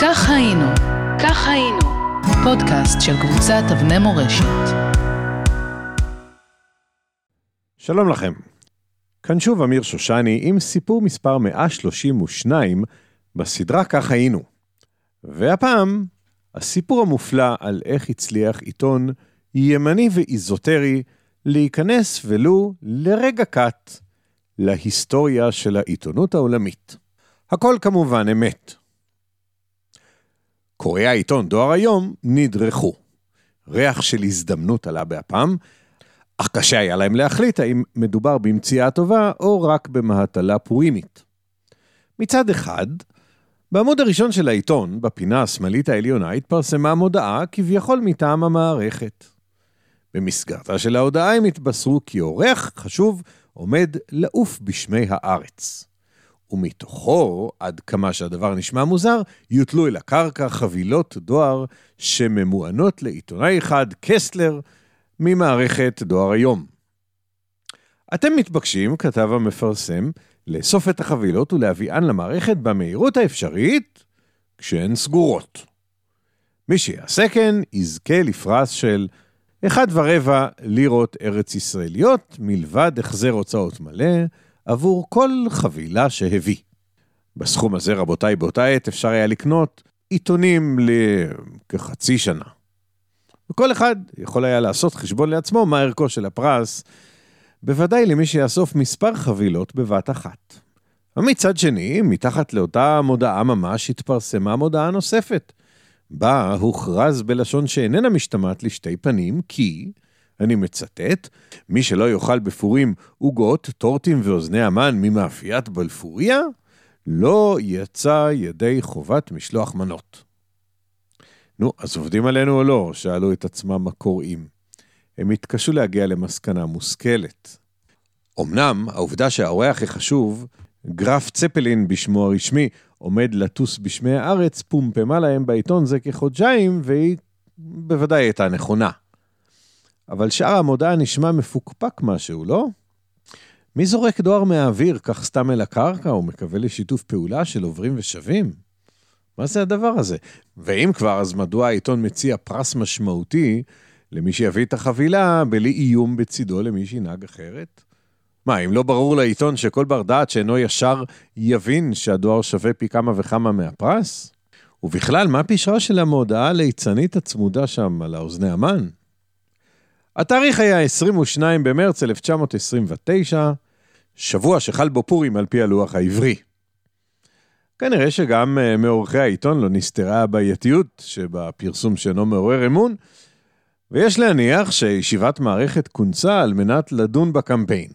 כך היינו, כך היינו, פודקאסט של קבוצת אבני מורשת. שלום לכם. כאן שוב אמיר שושני עם סיפור מספר 132 בסדרה כך היינו. והפעם, הסיפור המופלא על איך הצליח עיתון ימני ואיזוטרי להיכנס ולו לרגע קט להיסטוריה של העיתונות העולמית. הכל כמובן אמת. קוראי העיתון דואר היום נדרכו. ריח של הזדמנות עלה באפם, אך קשה היה להם להחליט האם מדובר במציאה טובה או רק במהטלה פורימית. מצד אחד, בעמוד הראשון של העיתון, בפינה השמאלית העליונה, התפרסמה מודעה כביכול מטעם המערכת. במסגרתה של ההודעה הם התבשרו כי אורח חשוב עומד לעוף בשמי הארץ. ומתוכו, עד כמה שהדבר נשמע מוזר, יוטלו אל הקרקע חבילות דואר שממוענות לעיתונאי אחד, קסטלר, ממערכת דואר היום. אתם מתבקשים, כתב המפרסם, לאסוף את החבילות ולהביאן למערכת במהירות האפשרית כשהן סגורות. מי שיעשה כן, יזכה לפרס של אחד ורבע לירות ארץ ישראליות, מלבד החזר הוצאות מלא, עבור כל חבילה שהביא. בסכום הזה, רבותיי, באותה עת אפשר היה לקנות עיתונים לכחצי שנה. וכל אחד יכול היה לעשות חשבון לעצמו מה ערכו של הפרס, בוודאי למי שיאסוף מספר חבילות בבת אחת. ומצד שני, מתחת לאותה מודעה ממש התפרסמה מודעה נוספת, בה הוכרז בלשון שאיננה משתמעת לשתי פנים, כי, אני מצטט, מי שלא יאכל בפורים עוגות, טורטים ואוזני המן ממאפיית בלפוריה, לא יצא ידי חובת משלוח מנות. נו, אז עובדים עלינו או לא? שאלו את עצמם הקוראים. הם התקשו להגיע למסקנה מושכלת. אמנם, העובדה שהאורח החשוב, גרף צפלין בשמו הרשמי, עומד לטוס בשמי הארץ, פומפמה להם בעיתון זה כחודשיים, והיא בוודאי הייתה נכונה. אבל שאר המודעה נשמע מפוקפק משהו, לא? מי זורק דואר מהאוויר כך סתם אל הקרקע ומקווה לשיתוף פעולה של עוברים ושבים? מה זה הדבר הזה? ואם כבר, אז מדוע העיתון מציע פרס משמעותי למי שיביא את החבילה בלי איום בצידו למי שינהג אחרת? מה, אם לא ברור לעיתון שכל בר דעת שאינו ישר יבין שהדואר שווה פי כמה וכמה מהפרס? ובכלל, מה פשרה של המודעה הליצנית הצמודה שם על האוזני המן? התאריך היה 22 במרץ 1929, שבוע שחל בו פורים על פי הלוח העברי. כנראה שגם uh, מעורכי העיתון לא נסתרה הבעייתיות שבפרסום שאינו מעורר אמון, ויש להניח שישיבת מערכת כונסה על מנת לדון בקמפיין.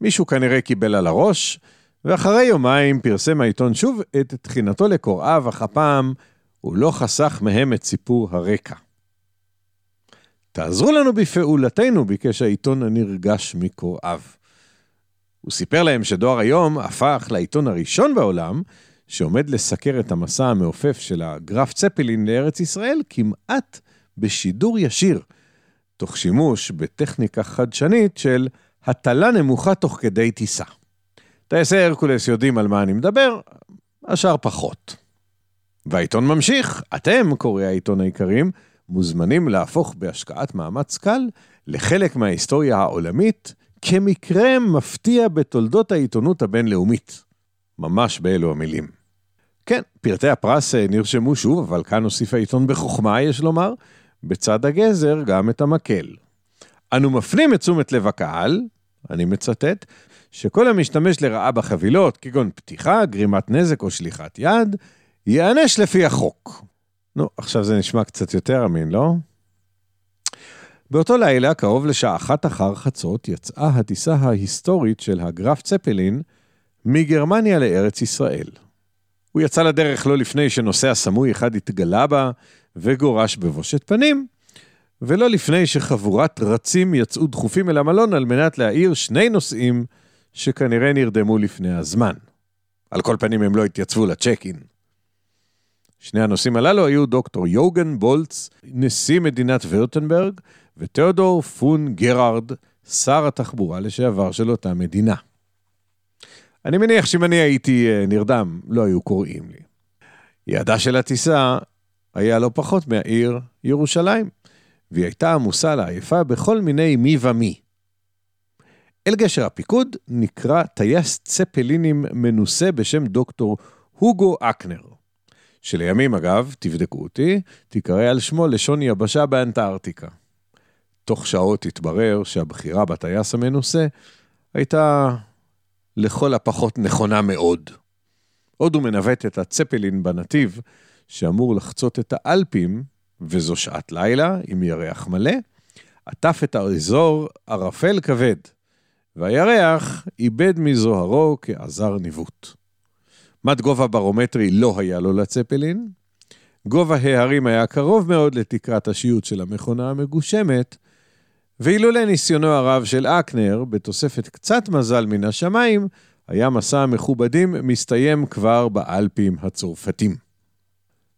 מישהו כנראה קיבל על הראש, ואחרי יומיים פרסם העיתון שוב את תחינתו לקוראיו, אך הפעם הוא לא חסך מהם את סיפור הרקע. תעזרו לנו בפעולתנו, ביקש העיתון הנרגש מקוראיו. הוא סיפר להם שדואר היום הפך לעיתון הראשון בעולם שעומד לסקר את המסע המעופף של הגרף צפלין לארץ ישראל כמעט בשידור ישיר, תוך שימוש בטכניקה חדשנית של הטלה נמוכה תוך כדי טיסה. טייסי הרקולס יודעים על מה אני מדבר, השאר פחות. והעיתון ממשיך, אתם, קוראי העיתון היקרים, מוזמנים להפוך בהשקעת מאמץ קל לחלק מההיסטוריה העולמית כמקרה מפתיע בתולדות העיתונות הבינלאומית. ממש באלו המילים. כן, פרטי הפרס אה, נרשמו שוב, אבל כאן הוסיף העיתון בחוכמה, יש לומר, בצד הגזר גם את המקל. אנו מפנים את תשומת לב הקהל, אני מצטט, שכל המשתמש לרעה בחבילות, כגון פתיחה, גרימת נזק או שליחת יד, ייענש לפי החוק. נו, עכשיו זה נשמע קצת יותר אמין, לא? באותו לילה, קרוב לשעה אחת אחר חצות, יצאה הטיסה ההיסטורית של הגרף צפלין מגרמניה לארץ ישראל. הוא יצא לדרך לא לפני שנוסע סמוי אחד התגלה בה וגורש בבושת פנים, ולא לפני שחבורת רצים יצאו דחופים אל המלון על מנת להעיר שני נוסעים שכנראה נרדמו לפני הזמן. על כל פנים הם לא התייצבו לצ'ק אין. שני הנושאים הללו היו דוקטור יוגן בולץ, נשיא מדינת וירטנברג, ותיאודור פון גרארד, שר התחבורה לשעבר של אותה מדינה. אני מניח שאם אני הייתי אה, נרדם, לא היו קוראים לי. יעדה של הטיסה היה לא פחות מהעיר ירושלים, והיא הייתה עמוסה לעייפה בכל מיני מי ומי. אל גשר הפיקוד נקרא טייס צפלינים מנוסה בשם דוקטור הוגו אקנר, שלימים אגב, תבדקו אותי, תיקרא על שמו לשון יבשה באנטארקטיקה. תוך שעות התברר שהבחירה בטייס המנוסה הייתה לכל הפחות נכונה מאוד. עוד הוא מנווט את הצפלין בנתיב, שאמור לחצות את האלפים, וזו שעת לילה עם ירח מלא, עטף את האזור ערפל כבד, והירח איבד מזוהרו כעזר ניווט. מד גובה ברומטרי לא היה לו לצפלין, גובה ההרים היה קרוב מאוד לתקרת השיוט של המכונה המגושמת, ואילולא ניסיונו הרב של אקנר, בתוספת קצת מזל מן השמיים, היה מסע המכובדים מסתיים כבר באלפים הצרפתים.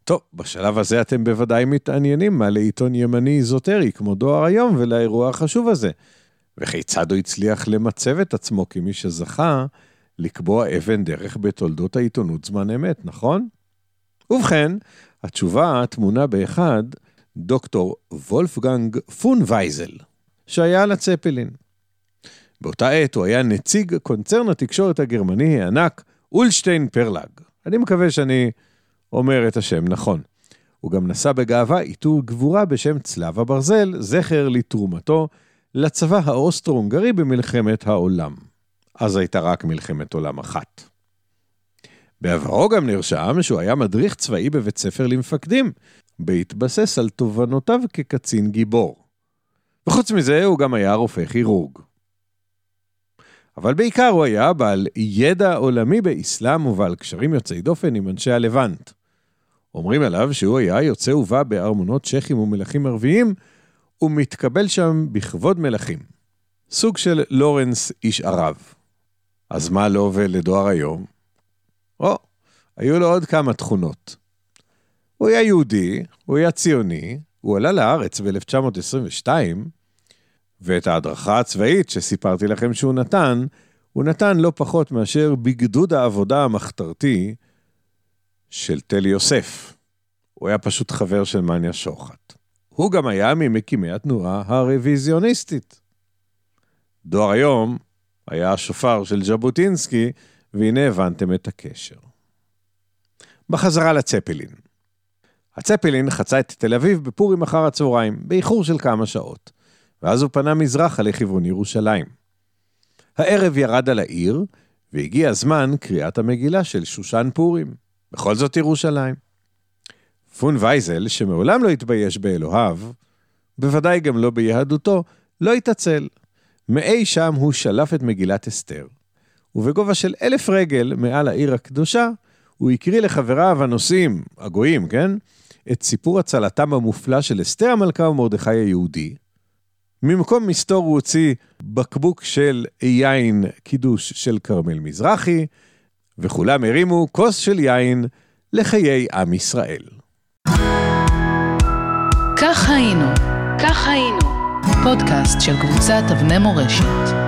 טוב, בשלב הזה אתם בוודאי מתעניינים מה לעיתון ימני איזוטרי כמו דואר היום ולאירוע החשוב הזה. וכיצד הוא הצליח למצב את עצמו כמי שזכה לקבוע אבן דרך בתולדות העיתונות זמן אמת, נכון? ובכן, התשובה טמונה באחד, דוקטור וולפגנג פונווייזל, שהיה על הצפלין. באותה עת הוא היה נציג קונצרן התקשורת הגרמני הענק אולשטיין פרלג. אני מקווה שאני אומר את השם נכון. הוא גם נשא בגאווה עיטור גבורה בשם צלב הברזל, זכר לתרומתו לצבא האוסטרו-הונגרי במלחמת העולם. אז הייתה רק מלחמת עולם אחת. בעברו גם נרשם שהוא היה מדריך צבאי בבית ספר למפקדים, בהתבסס על תובנותיו כקצין גיבור. וחוץ מזה הוא גם היה רופא כירורג. אבל בעיקר הוא היה בעל ידע עולמי באסלאם ובעל קשרים יוצאי דופן עם אנשי הלבנט. אומרים עליו שהוא היה יוצא ובא בארמונות צ'כים ומלכים ערביים, ומתקבל שם בכבוד מלכים. סוג של לורנס איש ערב. אז מה לו ולדואר היום? או, היו לו עוד כמה תכונות. הוא היה יהודי, הוא היה ציוני, הוא עלה לארץ ב-1922, ואת ההדרכה הצבאית שסיפרתי לכם שהוא נתן, הוא נתן לא פחות מאשר בגדוד העבודה המחתרתי של תל יוסף. הוא היה פשוט חבר של מניה שוחט. הוא גם היה ממקימי התנועה הרוויזיוניסטית. דואר היום היה השופר של ז'בוטינסקי, והנה הבנתם את הקשר. בחזרה לצפלין. הצפלין חצה את תל אביב בפורים אחר הצהריים, באיחור של כמה שעות, ואז הוא פנה מזרחה לכיוון ירושלים. הערב ירד על העיר, והגיע זמן קריאת המגילה של שושן פורים. בכל זאת ירושלים. פון וייזל, שמעולם לא התבייש באלוהיו, בוודאי גם לא ביהדותו, לא התעצל. מאי שם הוא שלף את מגילת אסתר, ובגובה של אלף רגל מעל העיר הקדושה, הוא הקריא לחבריו הנוסעים, הגויים, כן? את סיפור הצלתם המופלא של אסתר המלכה ומרדכי היהודי. ממקום מסתור הוא הוציא בקבוק של יין קידוש של כרמל מזרחי, וכולם הרימו כוס של יין לחיי עם ישראל. כך היינו, כך היינו, פודקאסט של קבוצת אבני מורשת.